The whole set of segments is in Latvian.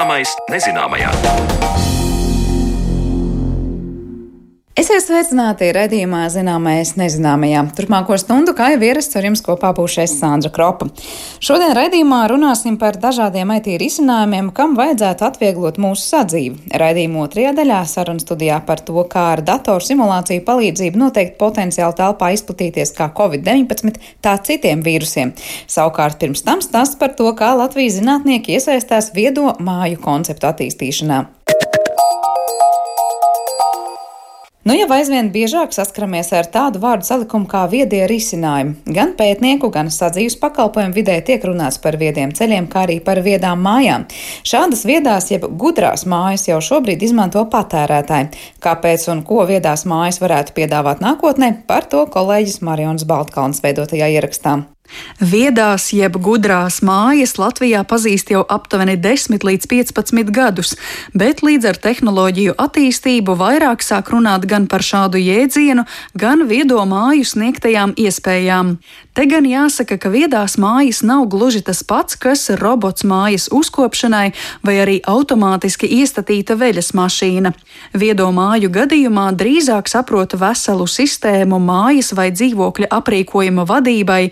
Zināmais nezināmajā. Esiet sveicināti redzījumā zināmais nezināmajā. Turpmāko stundu, kā jau ierasts, ar jums kopā būšais Sandra Kropa. Šodien redzījumā runāsim par dažādiem IT risinājumiem, kam vajadzētu atvieglot mūsu sadzīvi. Redzījuma otrajā daļā saruna studijā par to, kā ar datoru simulāciju palīdzību noteikt potenciāli telpā izplatīties kā Covid-19, tā citiem vīrusiem. Savukārt pirms tam stāsts par to, kā Latvijas zinātnieki iesaistās viedo māju konceptu attīstīšanā. Nu, jau aizvien biežāk saskaramies ar tādu vārdu salikumu kā viedie risinājumi. Gan pētnieku, gan sadzīves pakalpojumu vidē tiek runāts par viediem ceļiem, kā arī par viedām mājām. Šādas viedās, jeb gudrās mājas jau šobrīd izmanto patērētāji. Kāpēc un ko viedās mājas varētu piedāvāt nākotnē, par to kolēģis Marions Baltkalns veidotajā ierakstā. Viedās jeb gudrās mājas Latvijā pazīst jau aptuveni 10 līdz 15 gadus, bet līdz ar tehnoloģiju attīstību vairāk sāk runāt gan par šādu jēdzienu, gan viedo māju sniegtajām iespējām. Te gan jāsaka, ka viedās mājas nav gluži tas pats, kas robots mājas uzkopšanai vai arī automātiski iestatīta veļas mašīna. Viedo māju gadījumā drīzāk saprota veselu sistēmu mājas vai dzīvokļa aprīkojuma vadībai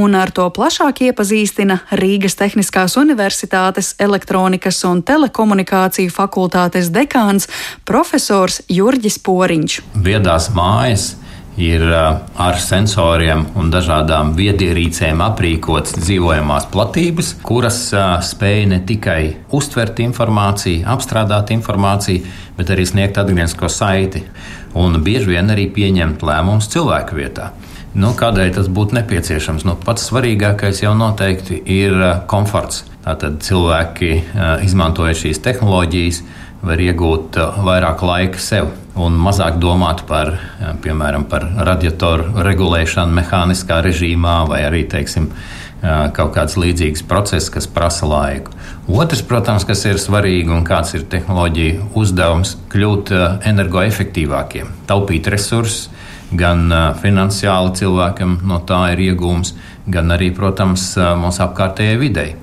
un un ar to plašāk iepazīstina Rīgas Tehniskās Universitātes elektronikas un telekomunikāciju fakultātes dekāns profesors Jurģis Poriņš. Viedās mājas ir ar sensoriem un dažādām viedierīcēm aprīkotas dzīvojamās platības, kuras spēj ne tikai uztvert informāciju, apstrādāt informāciju, bet arī sniegt atgrieznisko saiti un bieži vien arī pieņemt lēmumus cilvēku vietā. Nu, kādēļ tas būtu nepieciešams? Nu, pats svarīgākais jau noteikti ir uh, komforts. Tātad cilvēki, uh, izmantojot šīs tehnoloģijas, var iegūt uh, vairāk laika sev un mazāk domāt par, piemēram, par radiatoru regulēšanu mehāniskā režīmā vai arī, teiksim, kaut kāds līdzīgs process, kas prasa laiku. Otrs, protams, kas ir svarīgi un kāds ir tehnoloģija uzdevums, kļūt energoefektīvākiem, taupīt resursus gan finansiāli cilvēkam no tā ir iegūms, gan arī, protams, mūsu apkārtējai videi.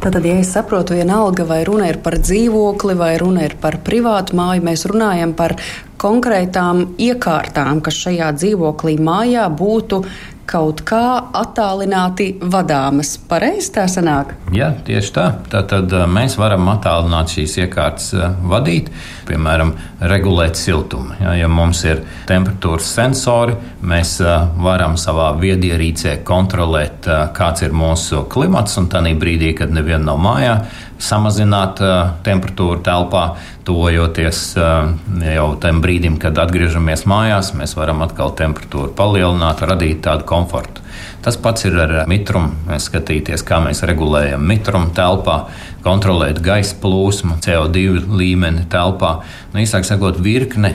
Tātad, ja es saprotu, vienalga vai runa ir par dzīvokli vai runa ir par privātu māju, mēs runājam par konkrētām iekārtām, kas šajā dzīvoklī mājā būtu kaut kā attālināti vadāmas. Pareizi tā sanāk? Jā, tieši tā. Tātad mēs varam attālināt šīs iekārtas vadīt, piemēram, regulēt siltumu. Ja, ja mums ir temperatūras sensori, mēs varam savā viedierīcē kontrolēt, kāds ir mūsu klimats, un tādā brīdī, kad neviena nav mājā, samazināt temperatūru telpā tuvojoties jau tam brīdim, kad atgriežamies mājās, mēs varam atkal temperatūru palielināt, radīt tādu komfortu. Tas pats ir ar mitrumu. Mēs skatīties, kā mēs regulējam mitrumu telpā, kontrolēt gaisa plūsmu, CO2 līmeni telpā. Nu, īsāk sakot, virkne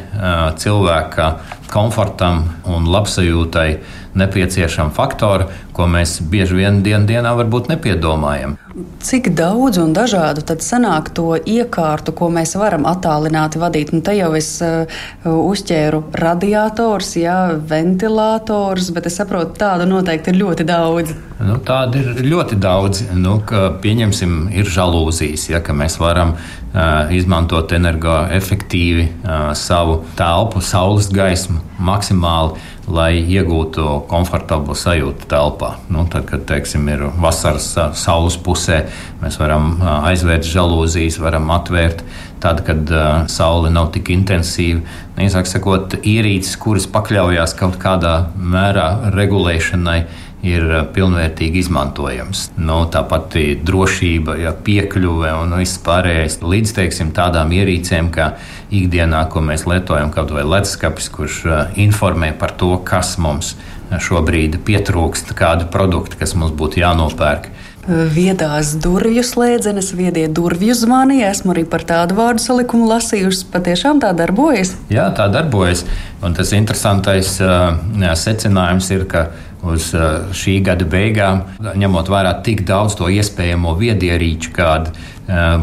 cilvēka komfortam un labsajūtai nepieciešama faktora, ko mēs bieži vien dien dienā varbūt nepiedomājam. Cik daudz un dažādu tad sanāk to iekārtu, ko mēs varam attālināti vadīt? Nu, te jau es uh, uzķēru radiators, jā, ventilators, bet es saprotu, tādu noteikti ir ļoti daudz. Nu, tāda ir ļoti daudz. Nu, pieņemsim, ir žalūzijas, ja, ka mēs varam uh, izmantot energoefektīvi uh, savu telpu, saules gaismu maksimāli lai iegūtu komfortablu sajūtu telpā. Nu, tad, kad teiksim, ir vasaras saules pusē, mēs varam aizvērt žalūzijas, varam atvērt. Tad, kad uh, saule nav tik intensīva, īsāk sakot, ierīces, kuras pakļaujas kaut kādā mērā regulēšanai, ir pilnvērtīgi izmantojams. Nu, Tāpat drošība, ja, piekļuve un viss pārējais līdz teiksim, tādām ierīcēm, kā ikdienā, ko mēs lietojam, kaut vai leduskapis, kurš informē par to, kas mums šobrīd pietrūkst, kādu produktu, kas mums būtu jānopērk. Viedās durvju slēdzenes, viedie durvju zvani. Esmu arī par tādu vārdu salikumu lasījusi. Patiešām tā darbojas. Jā, tā darbojas. Un tas interesantais uh, secinājums ir, ka uz šī gada beigām, ņemot vērā tik daudz to iespējamo viedierīču, kāda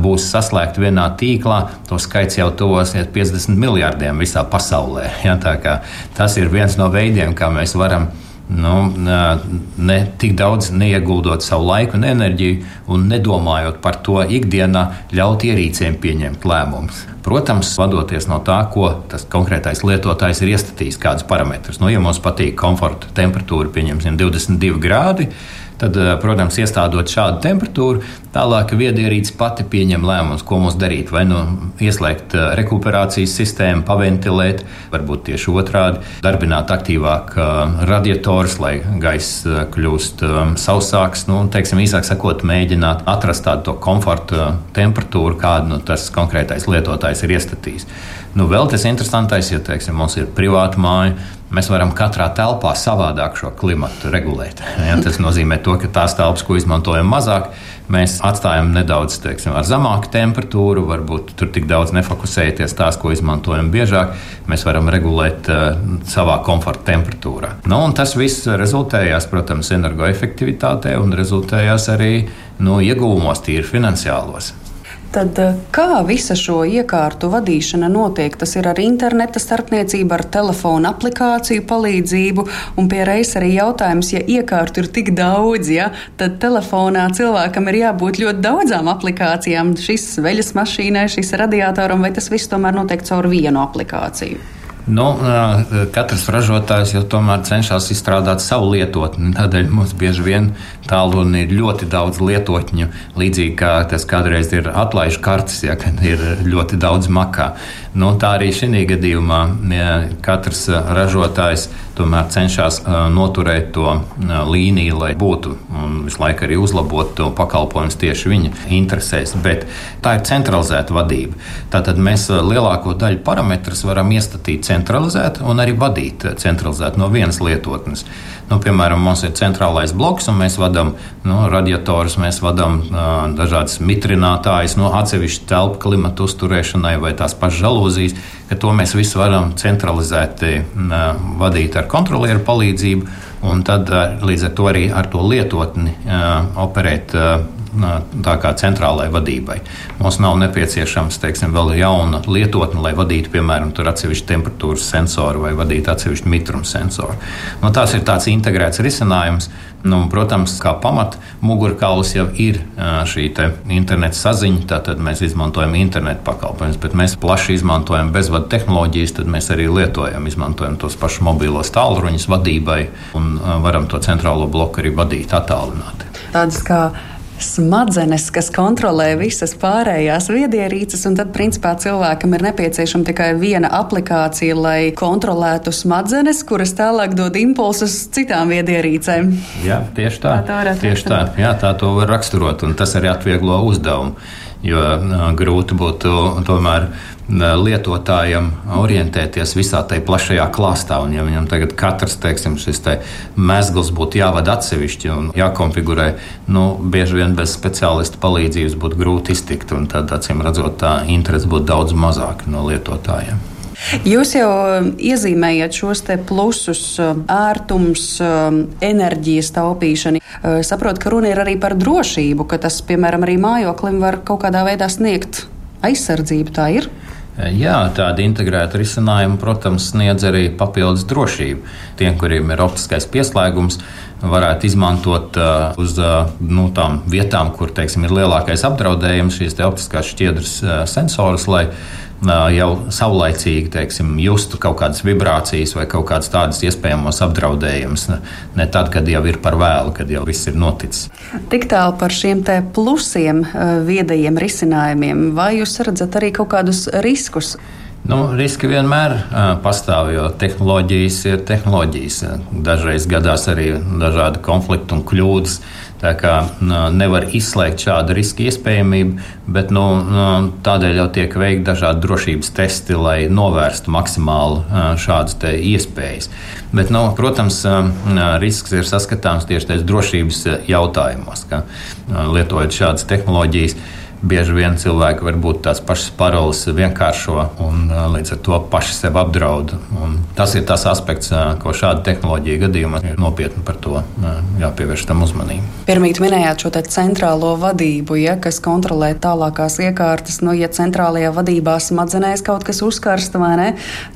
būs saslēgta vienā tīklā, to skaits jau tuvosies 50 miljardiem visā pasaulē. Ja, tas ir viens no veidiem, kā mēs varam nu, ne tik daudz neieguldot savu laiku un enerģiju un nedomājot par to ikdienā, ļaut ierīcēm pieņemt lēmumus. Protams, vadoties no tā, ko tas konkrētais lietotājs ir iestatījis, kādus parametrus. Nu, ja mums patīk komforta temperatūra, pieņemsim 22 grādi, Tad, eh, protams, iestādot šādu temperatūru, tālāk viedierīce pati pieņem lēmumus, ko mums darīt. Vai nu ieslēgt eh, rekuperācijas sistēmu, paventilēt, varbūt tieši otrādi, darbināt aktīvāk eh, radiatorus, lai gaiss kļūst sausāks. Nu, teiksim, īsāk sakot, mēģināt atrast tādu komforta temperatūru, kādu nu, tas konkrētais lietotājs ir iestatījis. Nu, vēl tas interesantais, ja teiksim, mums ir privāta māja, Mēs varam katrā telpā savādāk šo klimatu regulēt. Ja, tas nozīmē, to, ka tās telpas, ko izmantojam mazāk, mēs atstājam nedaudz teiksim, ar zemāku temperatūru, varbūt tur tik daudz nefokusēties tās, ko izmantojam biežāk. Mēs varam regulēt uh, savā komforta temperatūrā. Nu, tas viss rezultējās, protams, energoefektivitātē un rezultējās arī nu, ieguvumos, tīri finansiālos. Tad eh, kā visa šo iekārtu vadīšana notiek? Tas ir ar interneta starpniecību, ar telefonu aplikāciju palīdzību, un pie reizes arī jautājums, ja iekārtu ir tik daudz, ja, tad telefonā cilvēkam ir jābūt ļoti daudzām aplikācijām. Šis veļas mašīnai, šis radiatoram, vai tas viss tomēr notiek caur vienu aplikāciju? Nu, katrs ražotājs jau tomēr cenšas izstrādāt savu lietotni. Tādēļ mums bieži vien tālruni ir ļoti daudz lietotņu. Līdzīgi kā tas kādreiz ir atlaižu kartes, ja ir ļoti daudz makā. Nu, tā arī šī gadījumā ja katrs ražotājs tomēr cenšas noturēt to līniju, lai būtu un visu laiku arī uzlabot to pakalpojumus tieši viņa interesēs. Bet tā ir centralizēta vadība. Tātad mēs lielāko daļu parametrus varam iestatīt centralizēt un arī vadīt centralizēt no vienas lietotnes. Nu, piemēram, mums ir centrālais bloks, un mēs vadām nu, radiatorus, mēs vadām uh, dažādas mitrinātājas, no atsevišķa telpu klimatu uzturēšanai vai tās pašas žalūzijas, to mēs visu varam centralizēti uh, vadīt ar kontrolieru palīdzību, un tad uh, līdz ar to arī ar to lietotni uh, operēt. Uh, kā centrālajai vadībai. Mums nav nepieciešams teiksim, vēl jauna lietotne, lai vadītu, piemēram, atsevišķu temperatūras sensoru vai vadītu atsevišķu mitruma sensoru. Nu, tās ir tāds integrēts risinājums. Nu, protams, kā pamata mugurkauls jau ir šī interneta saziņa, tātad mēs izmantojam internetu pakalpojumus, bet mēs plaši izmantojam bezvadu tehnoloģijas, tad mēs arī lietojam, izmantojam tos pašus mobilos tālruņus vadībai un varam to centrālo bloku arī vadīt attālināti. Tādas kā smadzenes, kas kontrolē visas pārējās viedierīces, un tad, principā, cilvēkam ir nepieciešama tikai viena aplikācija, lai kontrolētu smadzenes, kuras tālāk dod impulsus citām viedierīcēm. Jā, tieši tā. tā, tā tieši tā. Jā, tā to var raksturot, un tas arī atvieglo uzdevumu jo grūti būtu tomēr lietotājam orientēties visā tajā plašajā klāstā. Un, ja viņam tagad katrs teiksim, šis te mezgls būtu jāvada atsevišķi un jākonfigurē, nu, bieži vien bez speciālista palīdzības būtu grūti iztikt. Tad, acīm redzot, tā interese būtu daudz mazāka no lietotājiem. Jūs jau iezīmējat šos plusus, um, ērtums, um, enerģijas taupīšanu. Saprotu, ka runa ir arī par drošību, ka tas, piemēram, arī mājoklim var kaut kādā veidā sniegt aizsardzību. Tā ir. Jā, tāda integrēta risinājuma, protams, sniedz arī papildus drošību. Tiem, kuriem ir optiskais pieslēgums, varētu izmantot uh, uz uh, nu, tām vietām, kur teiksim, ir lielākais apdraudējums, šīs optiskās šķiedras uh, sensorus, lai jau saulaicīgi teiksim, justu kaut kādas vibrācijas vai kaut kādas tādas iespējamos apdraudējumus. Ne tad, kad jau ir par vēlu, kad jau viss ir noticis. Tik tālu par šiem plusiem, viedajiem risinājumiem, vai jūs redzat arī kaut kādus riskus? Nu, riski vienmēr uh, pastāv, jo tehnoloģijas ir tehnoloģijas. Dažreiz gadās arī dažādi konflikti un kļūdas. Tā kā nevar izslēgt šādu riska iespējamību, bet nu, tādēļ jau tiek veikti dažādi drošības testi, lai novērstu maksimāli šādas iespējas. Bet, nu, protams, risks ir saskatāms tieši tajos drošības jautājumos, ka lietojot šādas tehnoloģijas bieži vien cilvēki var būt tās pašas paroles vienkāršo un līdz ar to paši sev apdraud. Un tas ir tas aspekts, ko šāda tehnoloģija gadījumā ir nopietni par to jāpievērš tam uzmanība. Pirmīt minējāt šo centrālo vadību, ja, kas kontrolē tālākās iekārtas. Nu, ja centrālajā vadībā smadzenēs kaut kas uzkarsta, vai ne,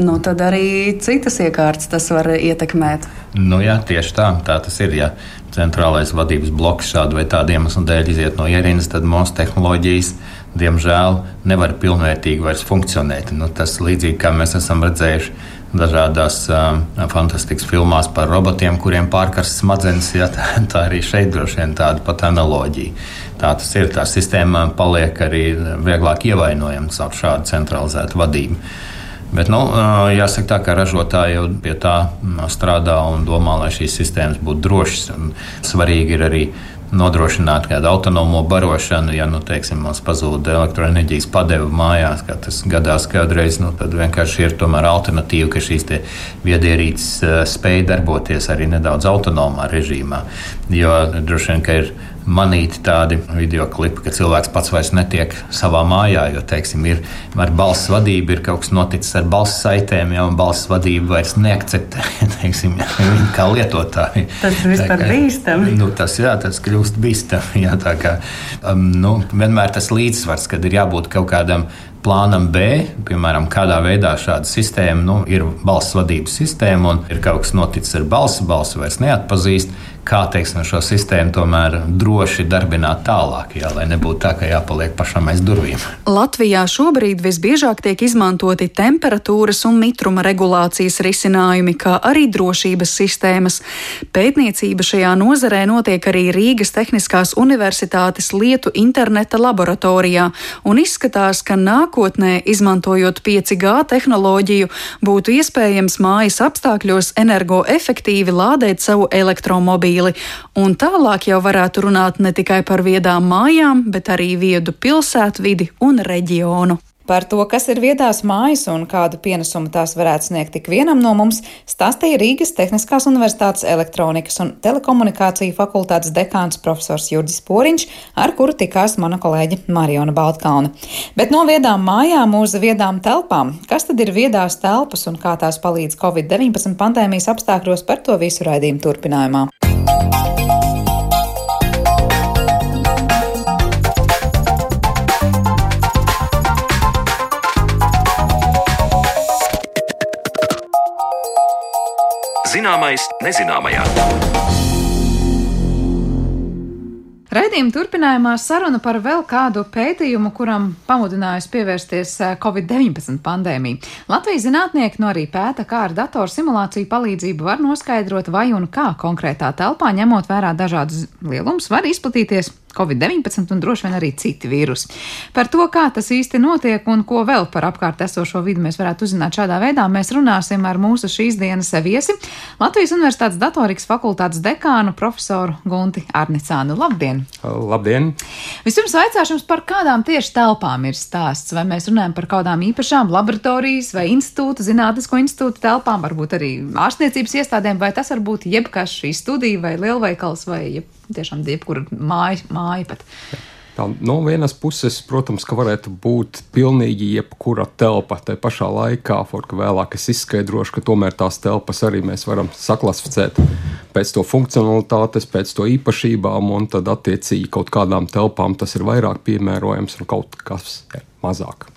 nu, tad arī citas iekārtas tas var ietekmēt. Nu, jā, tieši tā, tā tas ir. Ja centrālais vadības bloks šādu vai tādu iemeslu dēļ iziet no ierīnas, tad mūsu tehnoloģijas diemžēl nevar pilnvērtīgi vairs funkcionēt. Nu, tas līdzīgi kā mēs esam redzējuši dažādās uh, fantastiskas filmās par robotiem, kuriem pārkars smadzenes. Ja, tā, tā arī šeit droši vien tāda pat analoģija. Tā tas ir. Tā sistēma paliek arī vieglāk ievainojama caur šādu centralizētu vadību. Bet, nu, jāsaka, tā, ka ražotāji jau pie tā strādā un domā, lai šīs sistēmas būtu drošas. Svarīgi ir arī nodrošināt kādu autonomo barošanu. Ja nu, teiksim, mums pazūd elektroenerģijas padeva mājās, kā tas gadās kādreiz, nu, tad vienkārši ir alternatīva, ka šīs viedierīces spēj darboties arī nedaudz autonomā režīmā. Jo droši vien, ka ir manīti tādi video klipi, ka cilvēks pats vairs netiek savā mājā, jo, teiksim, ir ar balss vadību, ir kaut kas noticis ar balss saitēm, jau balss vadība vairs neakceptē, teiksim, viņu kā lietotāju. Tas ir vispār bīstami. Nu, tas, jā, tas kļūst bīstami, jā, tā kā, um, nu, vienmēr tas līdzsvars, kad ir jābūt kaut kādam plānam B, piemēram, kādā veidā šāda sistēma nu, ir balss vadības sistēma un ir kaut kas noticis ar balsi, balsi vairs neatpazīst kā teiksim, šo sistēmu tomēr droši darbināt tālāk, jā, lai nebūtu tā, ka jāpaliek pašam aiz durvīm. Latvijā šobrīd visbiežāk tiek izmantoti temperatūras un mitruma regulācijas risinājumi, kā arī drošības sistēmas. Pētniecība šajā nozarē notiek arī Rīgas Tehniskās Universitātes lietu interneta laboratorijā, un izskatās, ka nākotnē, izmantojot 5G tehnoloģiju, būtu iespējams mājas apstākļos energoefektīvi lādēt savu elektromobīlu mobīli, un tālāk jau varētu runāt ne tikai par viedām mājām, bet arī viedu pilsētvidi un reģionu. Par to, kas ir viedās mājas un kādu pienesumu tās varētu sniegt ik vienam no mums, stāstīja Rīgas Tehniskās Universitātes elektronikas un telekomunikāciju fakultātes dekāns profesors Jurģis Poriņš, ar kuru tikās mana kolēģe Mariona Baltkalna. Bet no viedām mājām uz viedām telpām. Kas tad ir viedās telpas un kā tās palīdz Covid-19 pandēmijas apstākļos par to visu raidījumu turpinājumā? Zināmais nezināmajā. Raidījuma turpinājumā saruna par vēl kādu pētījumu, kuram pamudinājusi pievērsties eh, Covid-19 pandēmija. Latvijas zinātnieki no arī pēta, kā ar datoru simulāciju palīdzību var noskaidrot, vai un kā konkrētā telpā, ņemot vērā dažādus lielumus, var izplatīties Covid-19 un droši vien arī citi vīrusi. Par to, kā tas īsti notiek un ko vēl par apkārt esošo vidi mēs varētu uzzināt šādā veidā, mēs runāsim ar mūsu šīs dienas viesi Latvijas Universitātes datorikas fakultātes dekānu profesoru Gunti Arnicānu. Labdien! Labdien! Vispirms vaicāšu jums, par kādām tieši telpām ir stāsts. Vai mēs runājam par kādām īpašām laboratorijas vai institūta, zinātnisko institūta telpām, varbūt arī ārstniecības iestādēm, vai tas var būt jebkas šī studija vai lielveikals vai jeb, tiešām jebkura māja, māja pat. Tā, no vienas puses, protams, ka varētu būt pilnīgi jebkura telpa. Tā pašā laikā, ka vēlāk es izskaidrošu, ka tomēr tās telpas arī mēs varam saklasificēt pēc to funkcionalitātes, pēc to īpašībām, un tad attiecīgi kaut kādām telpām tas ir vairāk piemērojams un kaut kas mazāk.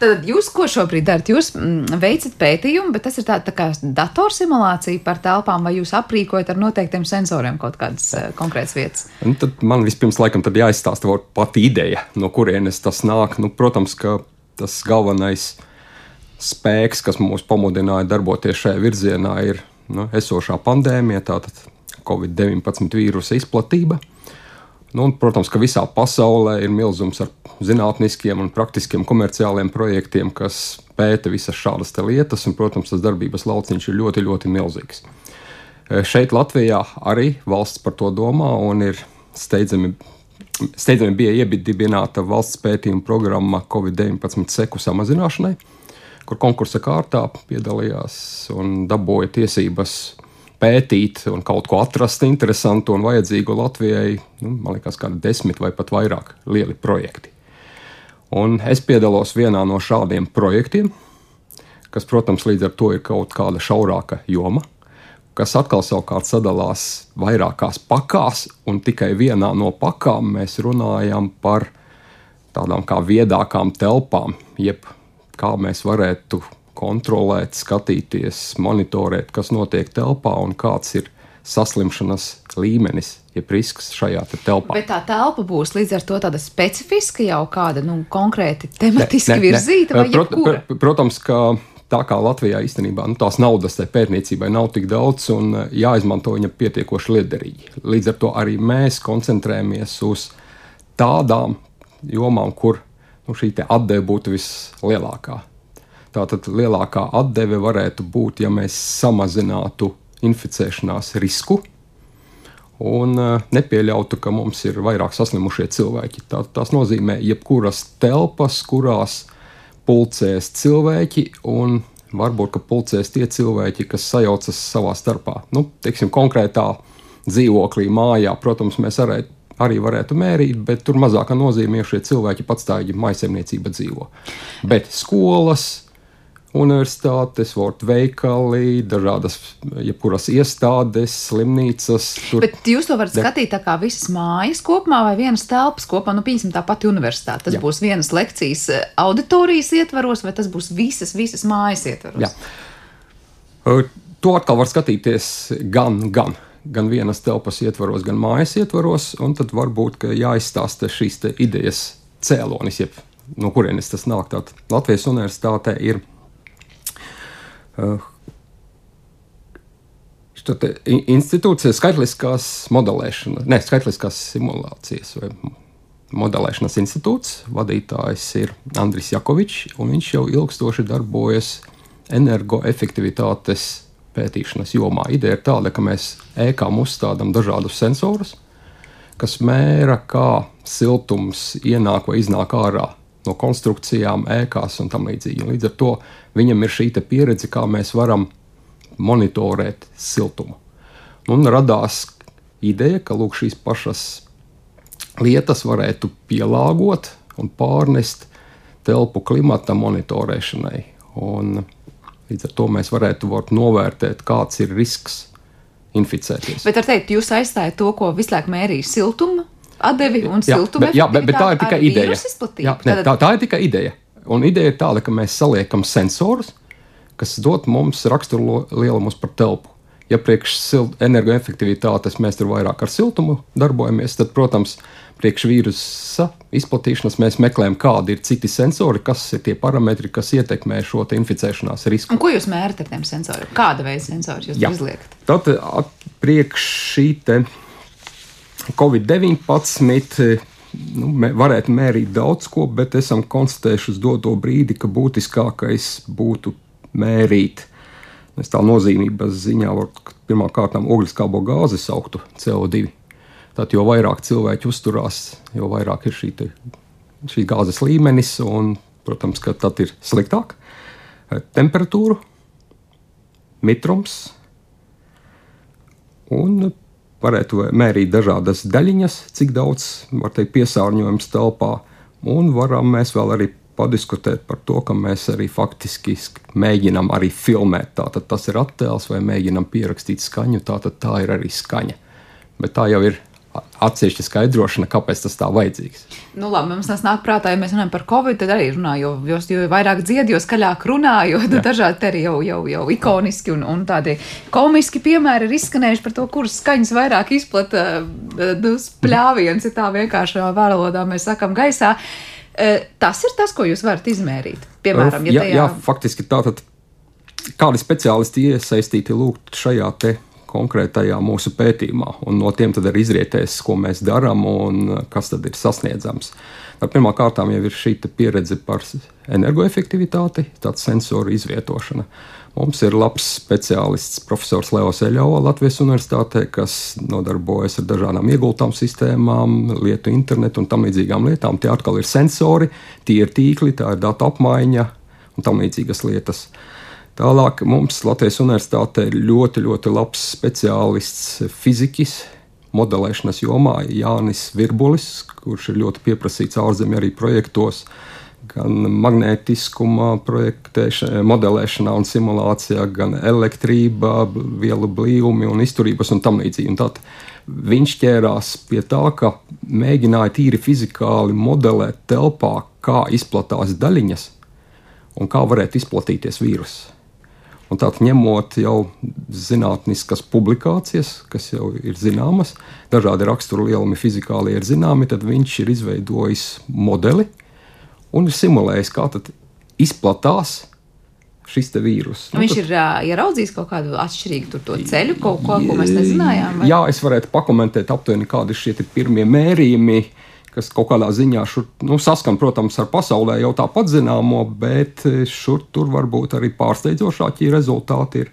Tad jūs ko šobrīd darat? Jūs mm, veicat pētījumu, bet tas ir tā, tā kā datorsimulācija par telpām, vai jūs aprīkojat ar noteiktiem sensoriem kaut kādas uh, konkrētas vietas? Un tad man vispirms laikam jāizstāsta pati ideja, no kurienes tas nāk. Nu, protams, ka tas galvenais spēks, kas mūs pamudināja darboties šajā virzienā, ir nu, esošā pandēmija, tātad Covid-19 vīrusa izplatība. Nu, un, protams, ka visā pasaulē ir milzums ar zinātniskiem un praktiskiem komerciāliem projektiem, kas pēta visas šādas lietas, un, protams, tas darbības lauciņš ir ļoti, ļoti milzīgs. E, šeit Latvijā arī valsts par to domā un ir steidzami. Steidzami bija iedibināta valsts pētījuma programma Covid-19 seku samazināšanai, kur konkursa kārtā piedalījās un dabūja tiesības pētīt un kaut ko atrast interesantu un vajadzīgu Latvijai, nu, man liekas, kādi desmit vai pat vairāk lieli projekti. Un es piedalos vienā no šādiem projektiem, kas, protams, līdz ar to ir kaut kāda šaurāka joma, kas atkal savukārt sadalās vairākās pakās, un tikai vienā no pakām mēs runājam par tādām kā viedākām telpām, jeb kā mēs varētu kontrolēt, skatīties, monitorēt, kas notiek telpā un kāds ir saslimšanas līmenis, jeb risks šajā te telpā. Bet tā telpa būs līdz ar to tāda specifiska jau kāda nu, konkrēti tematiski ne, ne, virzīta ne. vai Prot, jebkura? pr, protams, ka tā kā Latvijā īstenībā nu, tās naudas tai pētniecībai nav tik daudz un eh, jāizmanto viņa pietiekoši liederīgi. Līdz ar to arī mēs koncentrējamies uz tādām jomām, kur nu, šī atdeve būtu vislielākā. Tātad lielākā atdeve varētu būt, ja mēs samazinātu inficēšanās risku un uh, nepieļautu, ka mums ir vairāk saslimušie cilvēki. Tā, tas nozīmē, jebkuras telpas, kurās pulcēs cilvēki, un varbūt pulcēs tie cilvēki, kas sajaucas savā starpā. Nu, teiksim, konkrētā dzīvoklī, mājā, protams, mēs arī, arī varētu mērīt, bet tur mazākā nozīmē, šie cilvēki patstāvīgi maisaimniecība dzīvo. Bet skolas, universitātes, vārtu veikali, dažādas, jebkuras iestādes, slimnīcas. Tur. Bet jūs to varat skatīt tā kā visas mājas kopumā vai vienas telpas kopumā, nu, piemēram, tā pati universitāte. Tas Jā. būs vienas lekcijas eh, auditorijas ietvaros, vai tas būs visas, visas mājas ietvaros? Jā. To atkal var skatīties gan, gan. Gan vienas telpas ietvaros, gan mājas ietvaros, un tad varbūt jāizstāsta šīs idejas cēlonis, jeb no kurienes tas nāk. Tātad Latvijas universitātē ir Šo institūciju skaitliskās modelēšanas, ne skaitliskās simulācijas vai modelēšanas institūts. Vadītājs ir Andris Jakovičs, un viņš jau ilgstoši darbojas energoefektivitātes pētīšanas jomā. Ideja ir tāda, ka mēs ēkām uzstādām dažādus sensorus, kas mēra, kā siltums ienāk vai iznāk ārā no konstrukcijām, ēkās un tam līdzīgi. Līdz ar to viņam ir šī pieredze, kā mēs varam monitorēt siltumu. Un radās ideja, ka lūk, šīs pašas lietas varētu pielāgot un pārnest telpu klimata monitorēšanai. Un līdz ar to mēs varētu novērtēt, kāds ir risks inficēties. Bet ar teikt, jūs aizstājat to, ko visu laiku mērīja siltuma atdevi un siltuma. Jā, bet, bet tā ir tikai ideja. Jā, ne, tā, tā ir tikai ideja. Un ideja ir tāda, ka mēs saliekam sensorus, kas dod mums raksturu lielumus par telpu. Ja priekš energoefektivitātes mēs tur vairāk ar siltumu darbojamies, tad, protams, priekš vīrusa izplatīšanas mēs meklējam, kādi ir citi sensori, kas ir tie parametri, kas ietekmē šo inficēšanās risku. Un ko jūs mērat ar tiem sensoriem? Kāda veida sensori jūs izliekat? Tad priekš šī Covid-19 nu, mē, varētu mērīt daudz ko, bet esam konstatējuši uz doto brīdi, ka būtiskākais būtu mērīt. Es tā nozīmības ziņā pirmkārt ogliskābo gāzi sauktu CO2. Tad, jo vairāk cilvēki uzturās, jo vairāk ir šī, te, šī gāzes līmenis, un, protams, ka tad ir sliktāk. Temperatūra, mitrums un varētu mērīt dažādas daļiņas, cik daudz teikt, piesārņojums telpā, un varam mēs vēl arī padiskutēt par to, ka mēs arī faktiski mēģinām arī filmēt. Tātad tas ir attēls vai mēģinām pierakstīt skaņu, tātad tā ir arī skaņa. Bet tā jau ir atsevišķa skaidrošana, kāpēc tas tā vajadzīgs. Nu, labi, mums tas nāk prātā, ja mēs runājam par covid, tad arī runā, jo, jo, vairāk dzied, jo skaļāk runā, jo dažādi arī jau, jau, jau ikoniski un, un tādi komiski piemēri ir izskanējuši par to, kuras skaņas vairāk izplata nu, spļāviens, ja tā vienkāršā valodā mēs sakam gaisā. E, tas ir tas, ko jūs varat izmērīt. Piemēram, ja tajā... jā, jā, faktiski tātad kādi speciālisti iesaistīti lūgt šajā te konkrētajā mūsu pētījumā, un no tiem tad arī izrietēs, ko mēs darām un kas tad ir sasniedzams. Pirmkārt, jau ir šī pieredze par energoefektivitāti, tāda sensoru izvietošana. Mums ir labs speciālists, profesors Leos Eļova Latvijas Universitātē, kas nodarbojas ar dažādām iegultām sistēmām, lietu internetu un tam līdzīgām lietām. Tie atkal ir sensori, tie ir tīkli, tā ir datu apmaiņa un tam līdzīgas lietas. Uh, Tālāk mums Latvijas Universitātē ir ļoti, ļoti labs speciālists fizikas modelēšanas jomā, Jānis Virbulis, kurš ir ļoti pieprasīts ārzemju arī projektos, gan magnētiskuma modelēšanā un simulācijā, gan elektrībā, vielu blīvumi un izturības un tam līdzīgi. Un tad viņš ķērās pie tā, ka mēģināja tīri fizikāli modelēt telpā, kā izplatās daļiņas un kā varētu izplatīties vīruss. Un tātad, ņemot jau zinātniskas publikācijas, kas jau ir zināmas, dažādi rakstura lielumi fizikāli ir zināmi, tad viņš ir izveidojis modeli un ir simulējis, kā tad izplatās šis vīrus. Nu, viņš tad, ir uh, ieraudzījis kaut kādu atšķirīgu ceļu, kaut ko, ko mēs nezinājām. Vai? Jā, es varētu pakomentēt aptuveni, kādi ir šie pirmie mērījumi kas kaut kādā ziņā šur, nu, saskan, protams, ar pasaulē jau tāpat zināmo, bet eh, šur tur varbūt arī pārsteidzošākie rezultāti ir.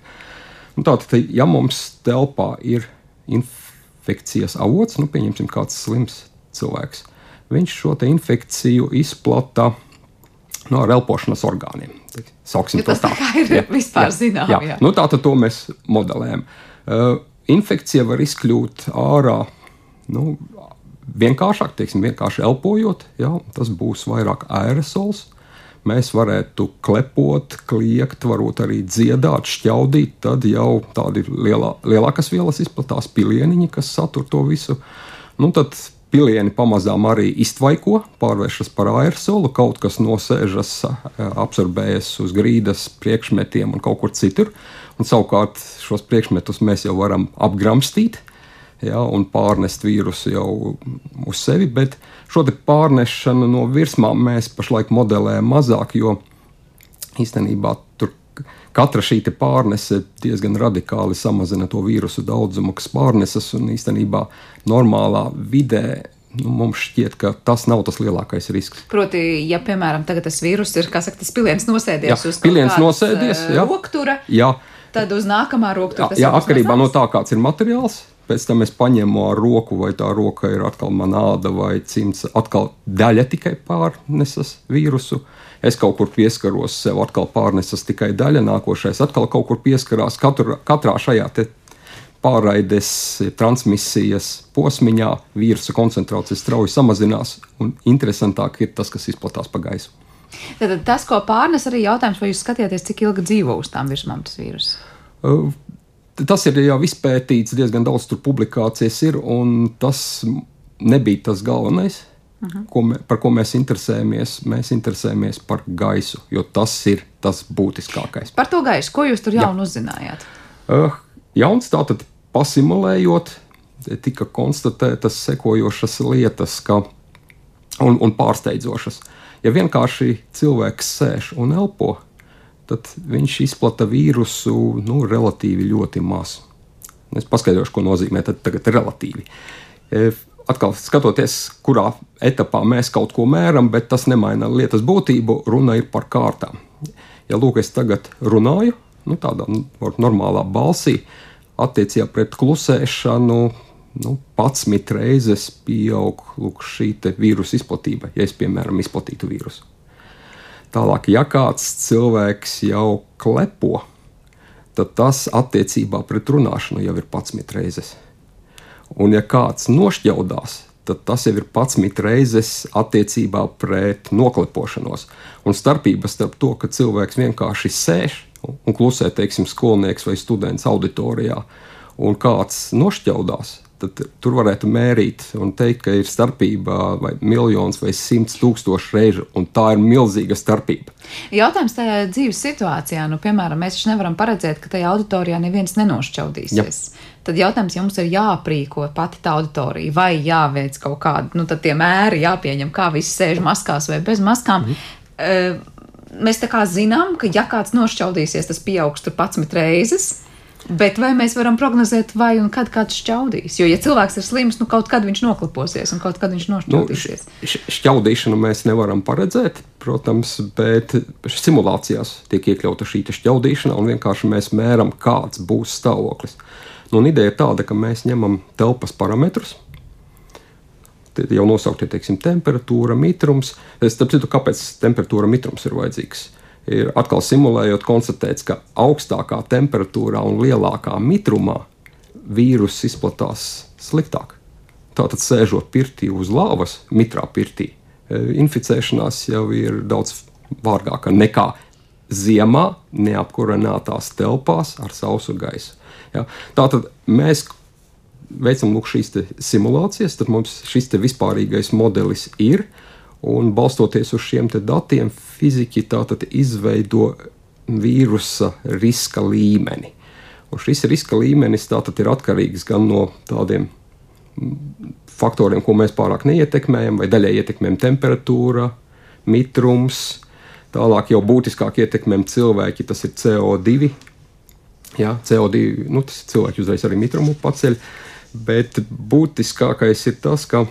Nu, tātad, ja mums telpā ir infekcijas avots, nu, pieņemsim, kāds slims cilvēks, viņš šo infekciju izplata no ar elpošanas orgāniem. Sauksim ja tas tā. tā ir jā, vispār zinām. Jā. Jā. Nu, tā tad to mēs modelējam. Uh, infekcija var izkļūt ārā nu, vienkāršāk, teiksim, vienkārši elpojot, jā, tas būs vairāk aerosols. Mēs varētu klepot, kliegt, varbūt arī dziedāt, šķaudīt. Tad jau tādi lielā, lielākas vielas izplatās pilieniņi, kas satur to visu. Nu, tad pilieni pamazām arī iztvaiko, pārvēršas par aerosolu, kaut kas nosēžas, absorbējas uz grīdas priekšmetiem un kaut kur citur. Un savukārt šos priekšmetus mēs jau varam apgramstīt ja, un pārnest vīrusu jau uz sevi. Bet šo pārnešanu no virsmām mēs pašlaik modelējam mazāk, jo īstenībā tur katra šī pārnese diezgan radikāli samazina to vīrusu daudzumu, kas pārnesas un īstenībā normālā vidē nu, mums šķiet, ka tas nav tas lielākais risks. Proti, ja piemēram tas vīrus ir, kā saka, tas piliens nosēdies jā, uz piliens nosēdies, jā, roktura, jā. tad uz nākamā roktura jā, jā, atkarībā no tā, kāds ir materiāls. Pēc tam es paņemu ar roku, vai tā roka ir atkal mana āda vai cimds. Atkal daļa tikai pārnesas vīrusu. Es kaut kur pieskaros sev, atkal pārnesas tikai daļa, nākošais atkal kaut kur pieskarās. Katru, katrā šajā pārraides, transmisijas posmiņā vīrusu koncentrācija strauji samazinās, un interesantāk ir tas, kas izplatās pa gaisu. Tad tas, ko pārnes, arī jautājums, vai jūs skatījāties, cik ilgi dzīvo uz tām virsmām tas vīrus? Uh, Tas ir jau izpētīts, diezgan daudz tur publikācijas ir, un tas nebija tas galvenais. Uh -huh. ko mē, par ko mēs interesējamies? Mēs interesējamies par gaisu, jo tas ir tas būtiskākais. Par to gaisu, ko jūs tur jaunu Jā. uzzinājāt? Uh, jauns tātad pasimulējot, tika konstatētas sekojošas lietas, ka, un, un pārsteidzošas. Ja vienkārši cilvēks sēž un elpo, tad viņš izplata vīrusu nu, relatīvi ļoti maz. Es paskaidrošu, ko nozīmē tagad relatīvi. E, atkal skatoties, kurā etapā mēs kaut ko mēram, bet tas nemaina lietas būtību. Runa ir par kārtām. Ja lūk, es tagad runāju nu, tādā nu, normālā balsī, attiecībā pret klusēšanu, nu, 11 reizes pieaug lūk, šī vīrusu izplatība, ja es, piemēram, izplatītu vīrusu. Tālāk, ja kāds cilvēks jau klepo, tad tas attiecībā pret runāšanu jau ir 11 reizes. Un, ja kāds nošķaudās, tad tas jau ir 11 reizes attiecībā pret noklepošanos. Un starpība starp to, ka cilvēks vienkārši sēž un klusē, teiksim, skolnieks vai students auditorijā, un kāds nošķaudās, tad tur varētu mērīt un teikt, ka ir starpība vai miljons vai simts tūkstoši reižu, un tā ir milzīga starpība. Jautājums tajā dzīves situācijā, nu, piemēram, mēs taču nevaram paredzēt, ka tajā auditorijā neviens nenošķaudīsies. Ja. Tad jautājums, ja mums ir jāprīko pati tā auditorija, vai jāveic kaut kāda, nu, tad tie mēri jāpieņem, kā visi sēž maskās vai bez maskām. Mm. Uh, mēs tā kā zinām, ka ja kāds nošķaudīsies, tas pieaugs tur 11 reizes. Bet vai mēs varam prognozēt, vai un kad kāds šķaudīs? Jo, ja cilvēks ir slims, nu kaut kad viņš nokliposies un kaut kad viņš nošķaudīsies. Nu, šķaudīšanu mēs nevaram paredzēt, protams, bet simulācijās tiek iekļauta šī šķaudīšana un vienkārši mēs mēram, kāds būs stāvoklis. Nu, ideja ir tāda, ka mēs ņemam telpas parametrus, jau nosauktie teiksim, temperatūra, mitrums. Es saprotu, kāpēc temperatūra mitrums ir vajadzīgs ir atkal simulējot, konstatēts, ka augstākā temperatūrā un lielākā mitrumā vīruss izplatās sliktāk. Tātad, sēžot pirtī uz lāvas, mitrā pirtī, inficēšanās jau ir daudz vārgāka nekā ziemā neapkurinātās telpās ar sausu gaisu. Ja? Tātad mēs veicam lūk, šīs simulācijas, tad mums šis vispārīgais modelis ir. Un balstoties uz šiem datiem, fiziķi tātad izveido vīrusa riska līmeni. Un šis riska līmenis tātad ir atkarīgs gan no tādiem faktoriem, ko mēs pārāk neietekmējam, vai daļai ietekmējam temperatūra, mitrums, tālāk jau būtiskāk ietekmējam cilvēki, tas ir CO2. Jā, CO2, nu, tas cilvēki uzreiz arī mitrumu paceļ, bet būtiskākais ir tas, ka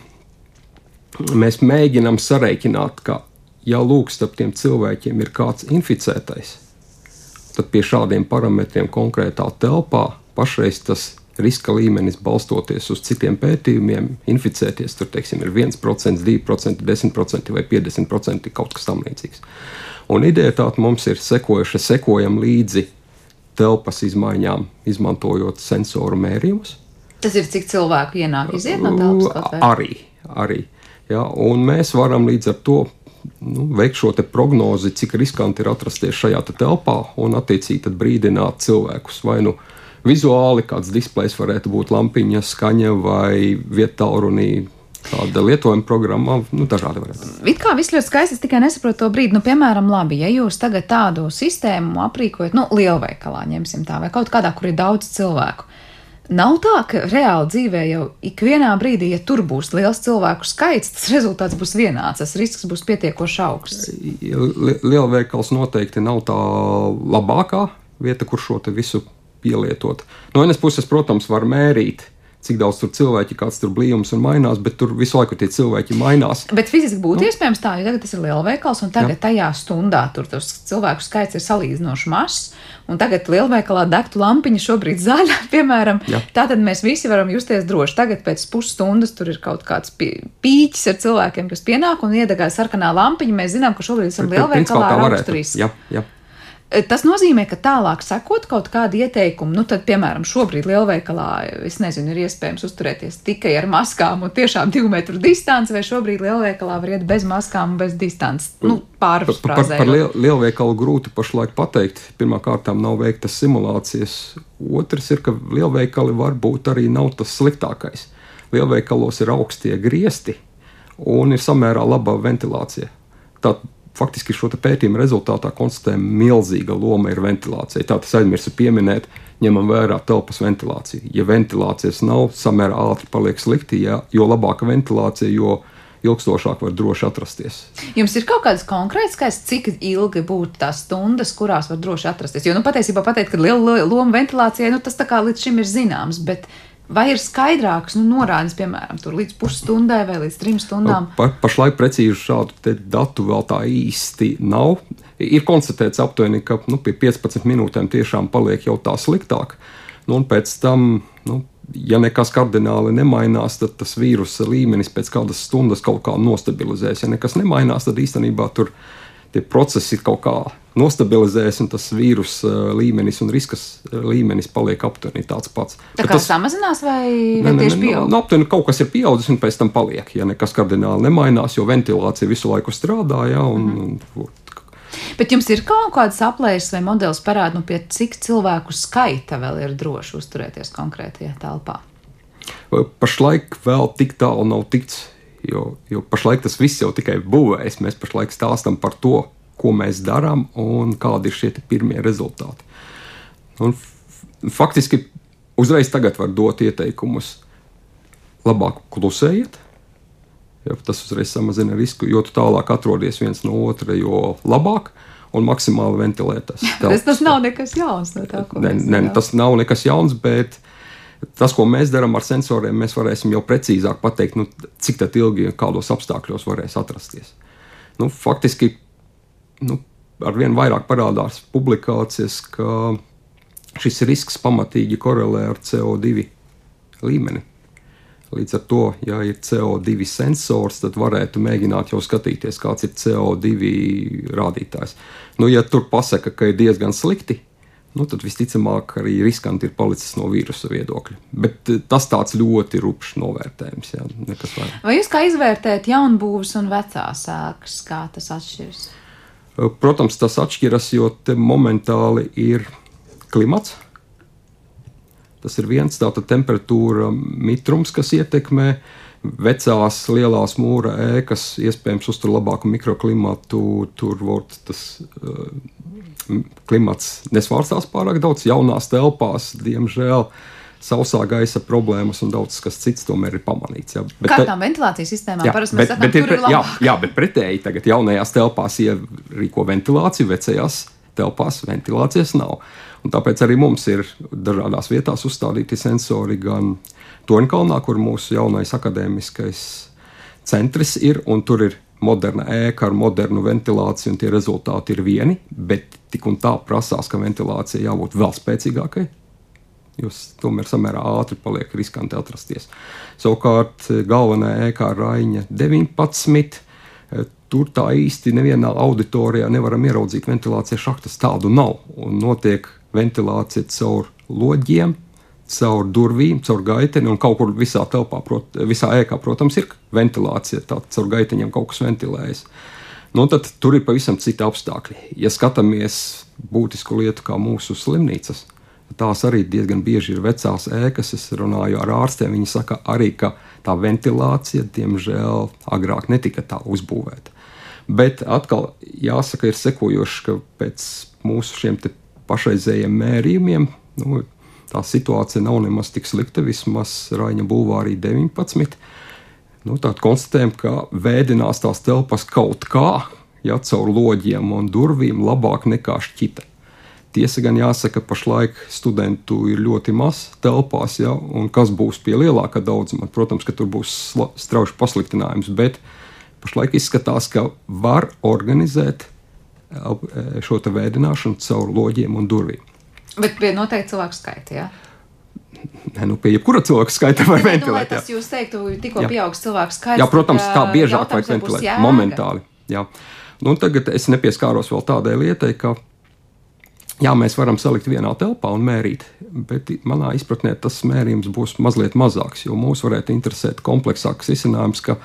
mēs mēģinām sareiķināt, ka, ja lūk, starp tiem cilvēkiem ir kāds inficētais, tad pie šādiem parametriem konkrētā telpā pašreiz tas riska līmenis balstoties uz citiem pētījumiem, inficēties tur teiksim, ir 1%, 2%, 10% vai 50% kaut kas tamlīdzīgs. Un ideja tāda mums ir sekojuša, sekojam līdzi telpas izmaiņām, izmantojot sensoru mērījumus. Tas ir cik cilvēku ienāk, iziet no telpas? Arī, arī. Ja, mēs varam līdz ar to nu, veikt šo prognozi, cik riskanti ir atrasties šajā te telpā un attiecīgi brīdināt cilvēkus vai nu vizuāli, kāds displejs varētu būt lampiņa, skaņa vai vietā runī. Tāda lietojuma programma, nu, dažādi varētu būt. It kā viss ļoti skaisti, es tikai nesaprotu to brīdi. Nu, piemēram, labi, ja jūs tagad tādu sistēmu aprīkojat, nu, lielveikalā ņemsim tā, vai kaut kādā, kur ir daudz cilvēku. Nav tā, ka reāli dzīvē jau ikvienā brīdī, ja tur būs liels cilvēku skaits, tas rezultāts būs vienāds, tas risks būs pietiekoši augsts. Lielveikals noteikti nav tā labākā vieta, kur šo visu pielietot. No vienas puses, protams, var mērīt cik daudz tur cilvēki, kāds tur blīvums un mainās, bet tur visu laiku tie cilvēki mainās. Bet fiziski būtu nu. iespējams tā, jo tagad tas ir lielveikals, un tagad jā. tajā stundā tur tas cilvēku skaits ir salīdzinoši mazs, un tagad lielveikalā degtu lampiņa šobrīd zaļa, piemēram. Jā. Tātad mēs visi varam justies droši. Tagad pēc pusstundas tur ir kaut kāds pīķis ar cilvēkiem, kas pienāk un iedegā sarkanā lampiņa. Mēs zinām, ka šobrīd esam lielveikalā ar augstu risku. Eh, tas nozīmē, ka tālāk sekot kaut kādu ieteikumu, nu, tad, piemēram, šobrīd lielveikalā, es nezinu, ir iespējams uzturēties tikai ar maskām un tiešām divu metru distanci, vai šobrīd lielveikalā var iet bez maskām un bez distances. Nu, pārpusprāzē. Par, par, par liel, lielveikalu grūti pašlaik pateikt. Pirmkārt, nav veiktas simulācijas. Otrs ir, ka lielveikali varbūt arī nav tas sliktākais. Lielveikalos ir augstie griesti un ir samērā laba ventilācija. Tad faktiski šo pētījumu rezultātā konstatējam, milzīga loma ir ventilācija. Tā tas aizmirsu pieminēt, ņemam vērā telpas ventilāciju. Ja ventilācijas nav, samērā ātri paliek slikti, ja, jo labāka ventilācija, jo ilgstošāk var droši atrasties. Jums ir kaut kāds konkrēts skaits, cik ilgi būtu tās stundas, kurās var droši atrasties? Jo, nu, patiesībā pateikt, ka liela loma ventilācijai, nu, tas tā kā līdz šim ir zināms, bet Vai ir skaidrāks nu, norādes, piemēram, līdz pusstundai vai līdz trim stundām? Pa, pašlaik precīzi šādu datu vēl tā īsti nav. Ir konstatēts aptuveni, ka nu, pie 15 minūtēm tiešām paliek jau tā sliktāk. Nu, un pēc tam, nu, ja nekas kardināli nemainās, tad tas vīrusa līmenis pēc kādas stundas kaut kā nostabilizēs. Ja nekas nemainās, tad īstenībā tur tie procesi kaut kā nostabilizējas, un tas vīrusu uh, līmenis un riskas uh, līmenis paliek aptuveni tāds pats. Tā kā tas samazinās vai, vai ne, tieši pieaug? Nu, aptuveni kaut kas ir pieaudzis un pēc tam paliek, ja nekas kardināli nemainās, jo ventilācija visu laiku strādā. Ja, un, mm -hmm. Bet jums ir kaut kāds aplēses vai modelis parāda, nu, pie cik cilvēku skaita vēl ir droši uzturēties konkrētajā telpā? Pašlaik vēl tik tālu nav tikts, jo, jo pašlaik tas viss jau tikai būvēs. Mēs pašlaik stāstam par to, ko mēs darām un kādi ir šie pirmie rezultāti. Un faktiski uzreiz tagad var dot ieteikumus. Labāk klusējiet, jo tas uzreiz samazina risku, jo tālāk atrodies viens no otra, jo labāk un maksimāli ventilētas. tas, tas nav nekas jauns no tā, ne, darām. Tas nav nekas jauns, bet tas, ko mēs darām ar sensoriem, mēs varēsim jau precīzāk pateikt, nu, cik ilgi un kādos apstākļos varēs atrasties. Nu, faktiski nu, arvien vairāk parādās publikācijas, ka šis risks pamatīgi korelē ar CO2 līmeni. Līdz ar to, ja ir CO2 sensors, tad varētu mēģināt jau skatīties, kāds ir CO2 rādītājs. Nu, ja tur pasaka, ka ir diezgan slikti, nu, tad visticamāk arī riskanti ir palicis no vīrusa viedokļa. Bet eh, tas tāds ļoti rupšs novērtējums. Jā, Vai jūs kā izvērtējat jaunbūvas un vecās ēkas, kā tas atšķiras? Eh, protams, tas atšķiras, jo te momentāli ir klimats. Tas ir viens tāds temperatūra mitrums, kas ietekmē vecās lielās mūra ēkas, iespējams, uztur labāku mikroklimatu. Tur var tas uh, klimats nesvārstās pārāk daudz. Jaunās telpās, diemžēl, sausā gaisa problēmas un daudz kas cits tomēr ir pamanīts. Jā. Bet, Kā tām ventilācijas sistēmām parasti mēs sakām, bet ir, ir jā, jā, bet pretēji tagad jaunajās telpās ierīko ventilāciju, vecajās telpās ventilācijas nav. Un tāpēc arī mums ir dažādās vietās uzstādīti sensori gan Toņkalnā, kur mūsu jaunais akadēmiskais centrs ir, un tur ir moderna ēka ar modernu ventilāciju, un tie rezultāti ir vieni, bet tik un tā prasās, ka ventilācija jābūt vēl spēcīgākai. Jūs tomēr samērā ātri paliek riskanti atrasties. Savukārt, galvenā ēkā Raņa 19. Tur tā īsti nevienā auditorijā nevaram ieraudzīt ventilācijas šahtas. Tādu nav. Un notiek ventilācija caur loģiem, caur durvīm, caur gaiteni, un kaut kur visā telpā, prot, visā ēkā, protams, ir ventilācija. Tātad caur gaiteņiem kaut kas ventilējas. Nu, tad tur ir pavisam citi apstākļi. Ja skatāmies būtisku lietu kā mūsu slimnīcas, tās arī diezgan bieži ir vecās ēkas. Es runāju ar ārstiem, viņi saka arī, ka tā ventilācija, diemžēl, agrāk netika tā uzbūvēta. Bet atkal jāsaka, ir sekojoši, ka pēc mūsu šiem pašreizējiem mērījumiem nu, tā situācija nav nemaz tik slikta, vismaz Raņa Bulvārī 19. Nu, Tātad konstatējam, ka vēdinās tās telpas kaut kā, ja caur loģiem un durvīm labāk nekā šķita. Tiesa gan jāsaka, pašlaik studentu ir ļoti maz telpās, ja, un kas būs pie lielāka daudzuma, protams, ka tur būs strauji pasliktinājums, bet pašlaik izskatās, ka var organizēt e, šo vēdināšanu caur loģiem un durvīm. Bet pie noteikti cilvēku skaita. Ja? Ne, nu, pie jebkura cilvēka skaita var nu, ventilēt. Tas jūs teiktu, tikko pieaugs cilvēku skaits. Jā, protams, tā biežāk vajag ventilēt. Momentāli. Jā. Nu, tagad es nepieskāros vēl tādai lietai, ka jā, mēs varam salikt vienā telpā un mērīt, bet manā izpratnē tas mērījums būs mazliet mazāks, jo mūs varētu interesēt kompleksāks risinājums, ka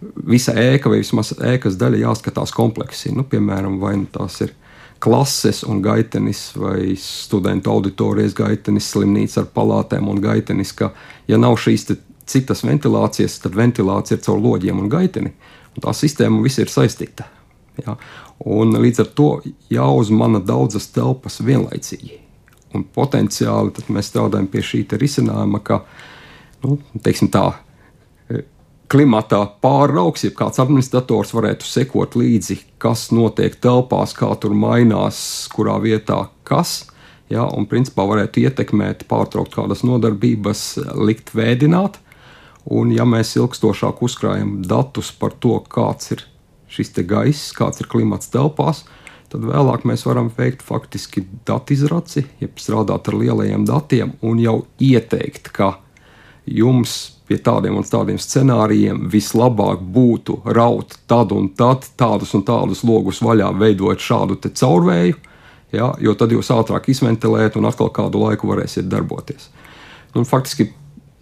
visa ēka vai vismaz ēkas daļa jāskatās kompleksi. Nu, piemēram, vai nu tās ir klases un gaitenis vai studentu auditorijas gaitenis, slimnīca ar palātēm un gaitenis, ka, ja nav šīs citas ventilācijas, tad ventilācija ir caur loģiem un gaiteni. Un tā sistēma viss ir saistīta. Ja? Un līdz ar to jāuzmana daudzas telpas vienlaicīgi. Un potenciāli mēs strādājam pie šī risinājuma, ka nu, tā klimatā pāraugs, ja kāds administrators varētu sekot līdzi, kas notiek telpās, kā tur mainās, kurā vietā kas. Ja, un principā varētu ietekmēt, pārtraukt kādas nodarbības, likt vēdināt. Un, ja mēs ilgstošāk uzkrājam datus par to, kāds ir šis gaiss, kāds ir klimats telpās, tad vēlāk mēs varam veikt faktiski datu izraci, jeb strādāt ar lielajiem datiem un jau ieteikt, ka jums pie tādiem un tādiem scenārijiem vislabāk būtu raut tad un tad tādus un tādus logus vaļā, veidot šādu caurvēju, ja, jo tad jūs ātrāk izventilējat un atkal kādu laiku varēsiet darboties. Un, faktiski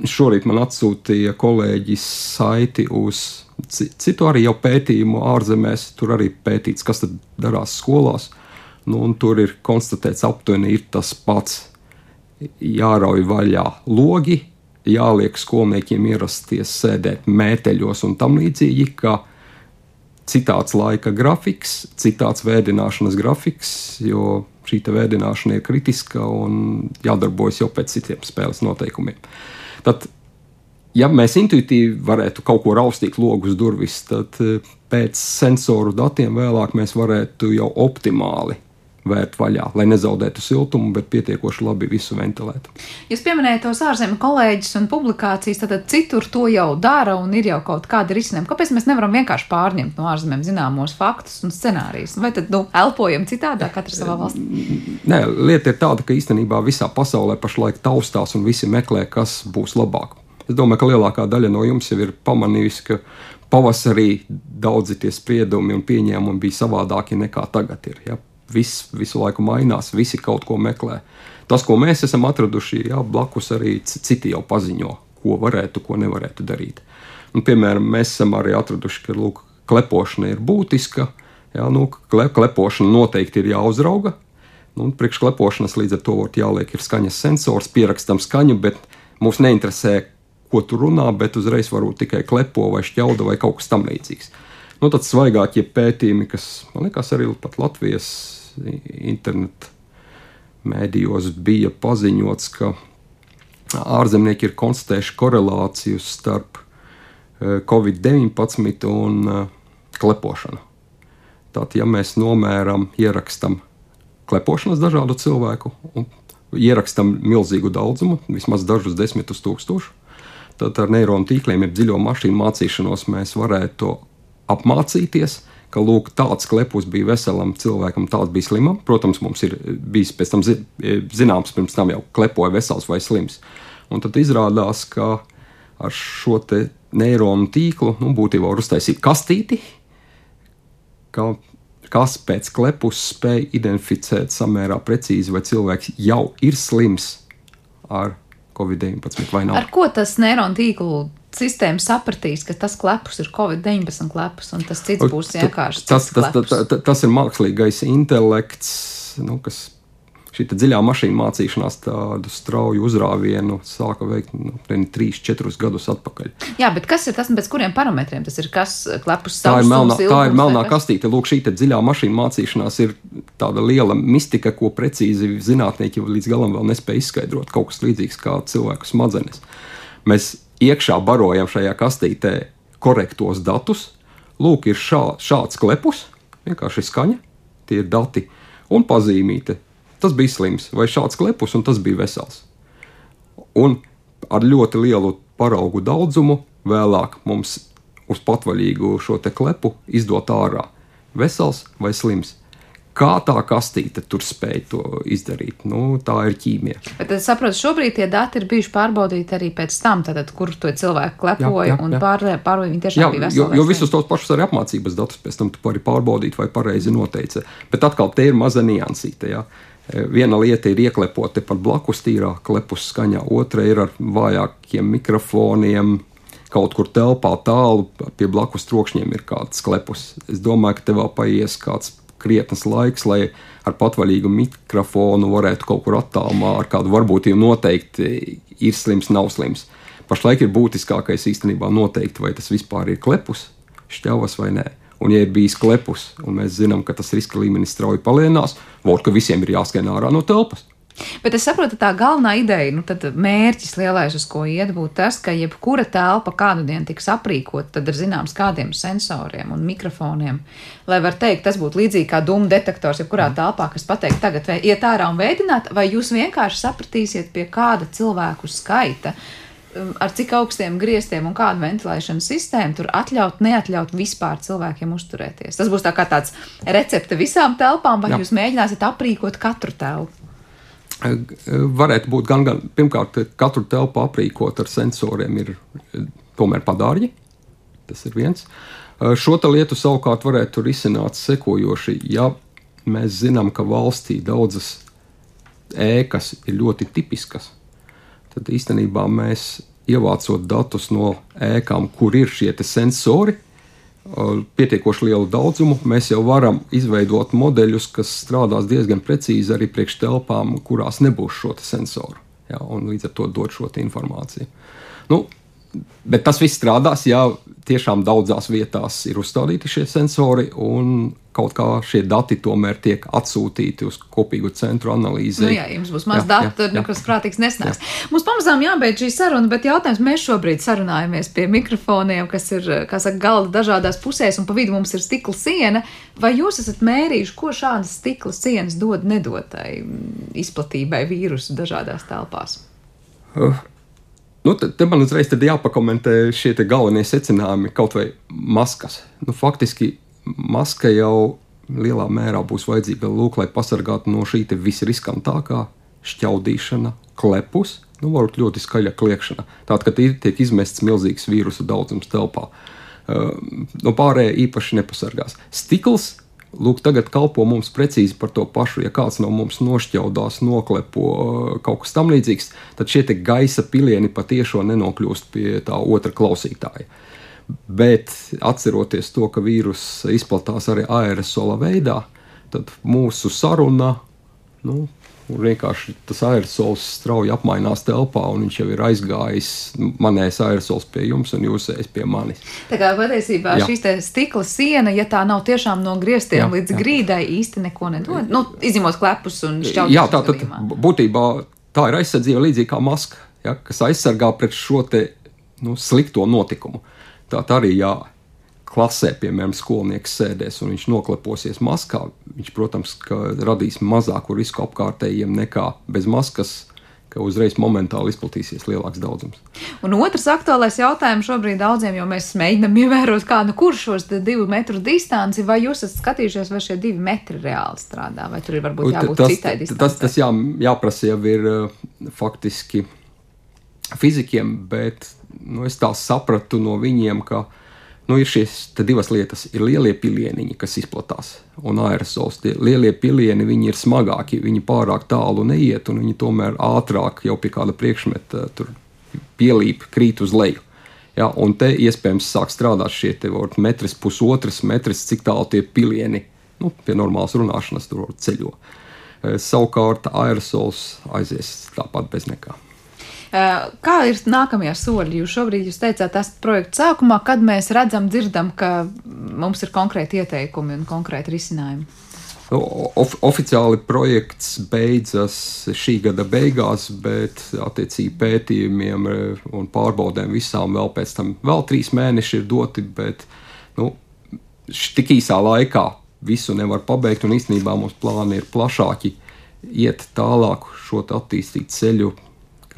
šorīt man atsūtīja kolēģis saiti uz citu arī jau pētījumu ārzemēs. Tur arī pētīts, kas tad darās skolās. Nu, tur ir konstatēts, aptuveni ir tas pats. Jārauj vaļā logi, jāliek skolniekiem ierasties sēdēt mēteļos un tam līdzīgi, ka citāds laika grafiks, citāds vēdināšanas grafiks, jo šī vēdināšana ir kritiska un jādarbojas jau pēc citiem spēles noteikumiem. Tad, ja mēs intuitīvi varētu kaut ko raustīt logus durvis, tad eh, pēc sensoru datiem vēlāk mēs varētu jau optimāli vērt vaļā, lai nezaudētu siltumu, bet pietiekoši labi visu ventilēt. Jūs pieminējat tos ārzemju kolēģus un publikācijas, tad citur to jau dara un ir jau kaut kāda risinājuma. Kāpēc mēs nevaram vienkārši pārņemt no ārzemēm zināmos faktus un scenārijus? Vai tad nu, elpojam citādāk, katrs savā valstī? Nē, lieta ir tāda, ka īstenībā visā pasaulē pašlaik taustās un visi meklē, kas būs labāk. Es domāju, ka lielākā daļa no jums jau ir pamanījusi, ka pavasarī daudzi tie spriedumi un pieņēmumi bija savādāki nekā tagad ir. Ja? Viss visu laiku mainās, visi kaut ko meklē. Tas, ko mēs esam atraduši, jā, blakus arī citi jau paziņo, ko varētu, ko nevarētu darīt. Un, piemēram, mēs esam arī atraduši, ka lūk, klepošana ir būtiska. Jā, nu, kle, klepošana noteikti ir jāuzrauga. Nu, Priekšklepošanas līdz ar to jāliek ir skaņas sensors, pierakstam skaņu, bet mūs neinteresē, ko tu runā, bet uzreiz varbūt tikai klepo vai šķelda vai kaut kas tamlīdzīgs. Nu, tad svaigākie pētījumi, kas man liekas arī pat Latvijas interneta mēdījos bija paziņots, ka ārzemnieki ir konstatējuši korelāciju starp eh, Covid-19 un eh, klepošanu. Tātad, ja mēs nomēram, ierakstam klepošanas dažādu cilvēku un ierakstam milzīgu daudzumu, vismaz dažus desmitus tūkstošus, tad ar neironu tīkliem, jeb dziļo mašīnu mācīšanos, mēs varētu to apmācīties. Ka lūk, tāds klepus bija veselam cilvēkam, tāds bija slimam. Protams, mums ir bijis pēc tam zināms, pirms tam jau klepoja vesels vai slims. Un tad izrādās, ka ar šo neironu tīklu nu, būtībā var uztaisīt kastīti, ka kas pēc klepus spēj identificēt samērā precīzi, vai cilvēks jau ir slims ar covid-19 vai nav. Ar ko tas neironu tīklu sistēma sapratīs, ka tas klepus ir covid-19 klepus, un tas cits būs vienkārši tas, tas, tas, tas, ir mākslīgais intelekts, nu, kas šī dziļā mašīna mācīšanās tādu strauju uzrāvienu sāka veikt nu, 3-4 gadus atpakaļ. Jā, bet kas ir tas, pēc kuriem parametriem tas ir? Kas klepus tā ir melnā, tā ir melnā kastīte. Lūk, šī dziļā mašīna mācīšanās ir tāda liela mistika, ko precīzi zinātnieki līdz galam vēl nespēja izskaidrot. Kaut kas līdzīgs kā cilvēku smadzenes. Mēs iekšā barojam šajā kastītē korektos datus. Lūk, ir šā, šāds klepus, vienkārši skaņa, tie ir dati un pazīmīte Tas bija slims, vai šāds klepus, un tas bija vesels. Un ar ļoti lielu paraugu daudzumu vēlāk mums uz patvaļīgu šo klepu izdot ārā vesels vai slims. Kā tā kastīte tur spēja to izdarīt? Nu, tā ir ķīmija. Bet es saprotu, šobrīd tie dati ir bijuši pārbaudīti arī pēc tam, tātad, kur to cilvēku klepoja jā, jā, jā. un pārbaudīja. Viņi tiešām jā, bija veseli. Jo, jo visus tos pašus arī apmācības datus pēc tam tu vari pārbaudīt vai pareizi noteica. Bet atkal te ir maza niansīte. Jā. Viena lieta ir ieklepot tepat blakus tīrā klepus skaņā, otra ir ar vājākiem mikrofoniem. Kaut kur telpā tālu pie blakus trokšņiem ir kāds klepus. Es domāju, ka tev paies kāds krietnes laiks, lai ar patvaļīgu mikrofonu varētu kaut kur attālumā ar kādu varbūtību noteikt, ir slims, nav slims. Pašlaik ir būtiskākais īstenībā noteikt, vai tas vispār ir klepus, šķavas vai nē. Un, ja ir bijis klepus, un mēs zinām, ka tas riska līmenis strauji palielinās, ka visiem ir jāskrien ārā no telpas. Bet es saprotu, tā galvenā ideja, nu, tad mērķis lielais, uz ko iet, būtu tas, ka jebkura telpa kādu dienu tiks aprīkota, tad ir zināms, kādiem sensoriem un mikrofoniem. Lai var teikt, tas būtu līdzīgi kā dūmu detektors, jebkurā telpā, kas pateikt, tagad iet ārā un veidināt, vai jūs vienkārši sapratīsiet pie kāda cilvēku skaita Um, ar cik augstiem griestiem un kādu ventilēšanas sistēmu tur atļaut, neatļaut vispār cilvēkiem uzturēties. Tas būs tā kā tāds recepte visām telpām, vai Jā. jūs mēģināsiet aprīkot katru telpu? Varētu būt gan, gan pirmkārt, katru telpu aprīkot ar sensoriem ir tomēr padārģi. Tas ir viens. Šo lietu savukārt varētu risināt sekojoši. Ja mēs zinām, ka valstī daudzas ēkas ir ļoti tipiskas, tad īstenībā mēs ievācot datus no ēkām, kur ir šie sensori, pietiekoši lielu daudzumu, mēs jau varam izveidot modeļus, kas strādās diezgan precīzi arī priekš telpām, kurās nebūs šo sensoru. Ja, un līdz ar to dot šo informāciju. Nu, bet tas viss strādās, ja tiešām daudzās vietās ir uzstādīti šie sensori, un kaut kā šie dati tomēr tiek atsūtīti uz kopīgu centru analīzi. Nu, jā, jums būs maz jā, datu, tad nekas prātīgs nesnāks. Jā. Mums pamazām jābeidz šī saruna, bet jautājums mēs šobrīd sarunājamies pie mikrofoniem, kas ir, kā saka, galda dažādās pusēs, un pa vidu mums ir stikla siena. Vai jūs esat mērījuši, ko šādas stikla sienas dod nedotai izplatībai vīrusu dažādās telpās? Uh. Nu, te, te man uzreiz jāpakomentē šie galvenie secinājumi, kaut vai maskas. Nu, faktiski maska jau lielā mērā būs vajadzīga lūk, lai pasargātu no šī visriskantākā šķaudīšana, klepus, nu, varbūt ļoti skaļa kliekšana. Tātad, kad tiek izmests milzīgs vīrusu daudzums telpā, uh, no pārējā īpaši nepasargās. Stikls Lūk, tagad kalpo mums precīzi par to pašu. Ja kāds no mums nošķaudās, noklepo kaut kas tamlīdzīgs, tad šie gaisa pilieni patiešām nenokļūst pie tā otra klausītāja. Bet atceroties to, ka vīrus izplatās arī aerosola veidā, tad mūsu saruna nu, vienkārši tas aerosols strauji apmainās telpā, un viņš jau ir aizgājis. Manējais aerosols pie jums, un jūs esat pie manis. Tā kā patiesībā šīs stikla siena, ja tā nav tiešām no griestiem jā, līdz jā. grīdai, īsti neko nedod. Nu, izņemot klepus un šķautnes. Jā, tā tad būtībā tā ir aizsardzība līdzīga kā maska, ja, kas aizsargā pret šo te, nu, slikto notikumu. Tā arī jā klasē, piemēram, skolnieks sēdēs un viņš nokleposies maskā, viņš, protams, radīs mazāku risku apkārtējiem nekā bez maskas. Ka uzreiz momentāli izplatīsies lielāks daudzums. Un otrs aktuālais jautājums šobrīd daudziem, jo mēs mēģinām ievērot, kādu kurš šos divu metru distanci, vai jūs esat skatījušies, vai šie divi metri reāli strādā, vai tur ir varbūt jābūt tas, citai distancei? Tas, tas jā, jāprasa jau ir uh, faktiski fizikiem, bet nu, es tā sapratu no viņiem, ka Nu, ir šīs divas lietas. Ir lielie pilieniņi, kas izplatās, un aerosols. Tie lielie pilieni ir smagāki, viņi pārāk tālu neiet, un viņi tomēr ātrāk jau pie kāda priekšmeta pielīp, krīt uz leju. Ja, un te iespējams sāk strādāt šie metrs, pusotrs metrs, cik tālu tie pilieni nu, pie normālas runāšanas tur ceļo. Eh, savukārt aerosols aizies tāpat bez nekā. Eh, kā ir nākamie soļi? Jūs šobrīd jūs teicāt, tas projekts sākumā, kad mēs redzam, dzirdam, ka mums ir konkrēti ieteikumi un konkrēti risinājumi. Of, oficiāli projekts beidzas šī gada beigās, bet attiecīgi pētījumiem eh, un pārbaudēm visām vēl pēc tam vēl trīs mēneši ir doti, bet nu, tik īsā laikā visu nevar pabeigt, un īstenībā mums plāni ir plašāki, iet tālāk šo attīstīt ceļu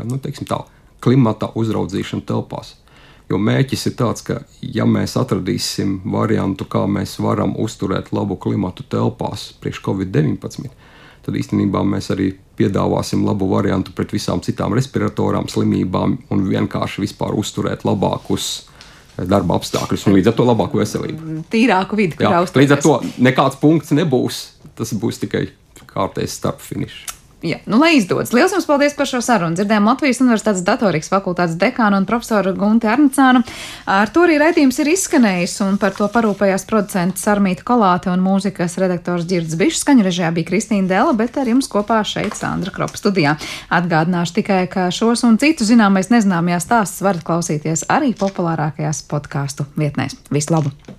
ka nu, tā, klimata uzraudzīšana telpās. Jo mērķis ir tāds, ka, ja mēs atradīsim variantu, kā mēs varam uzturēt labu klimatu telpās priekš Covid-19, tad īstenībā mēs arī piedāvāsim labu variantu pret visām citām respiratorām, slimībām un vienkārši vispār uzturēt labākus eh, darba apstākļus un līdz ar to labāku veselību. Tīrāku vidi, kā uzturēt. Līdz ar to nekāds punkts nebūs, tas būs tikai kārtējs starp finišs. Jā, nu, lai izdodas. Lielas jums paldies par šo sarunu. Dzirdējām Latvijas Universitātes datorikas fakultātes dekānu un profesoru Gunti Arnicānu. Ar to arī raidījums ir izskanējis, un par to parūpējās producents Sarmīta Kolāte un mūzikas redaktors Girds Bišs. Skaņu režijā bija Kristīna Dela, bet ar jums kopā šeit Sandra Kropa studijā. Atgādināšu tikai, ka šos un citus zināmais nezināmajās stāstus varat klausīties arī populārākajās podkāstu vietnēs. Vislabāk!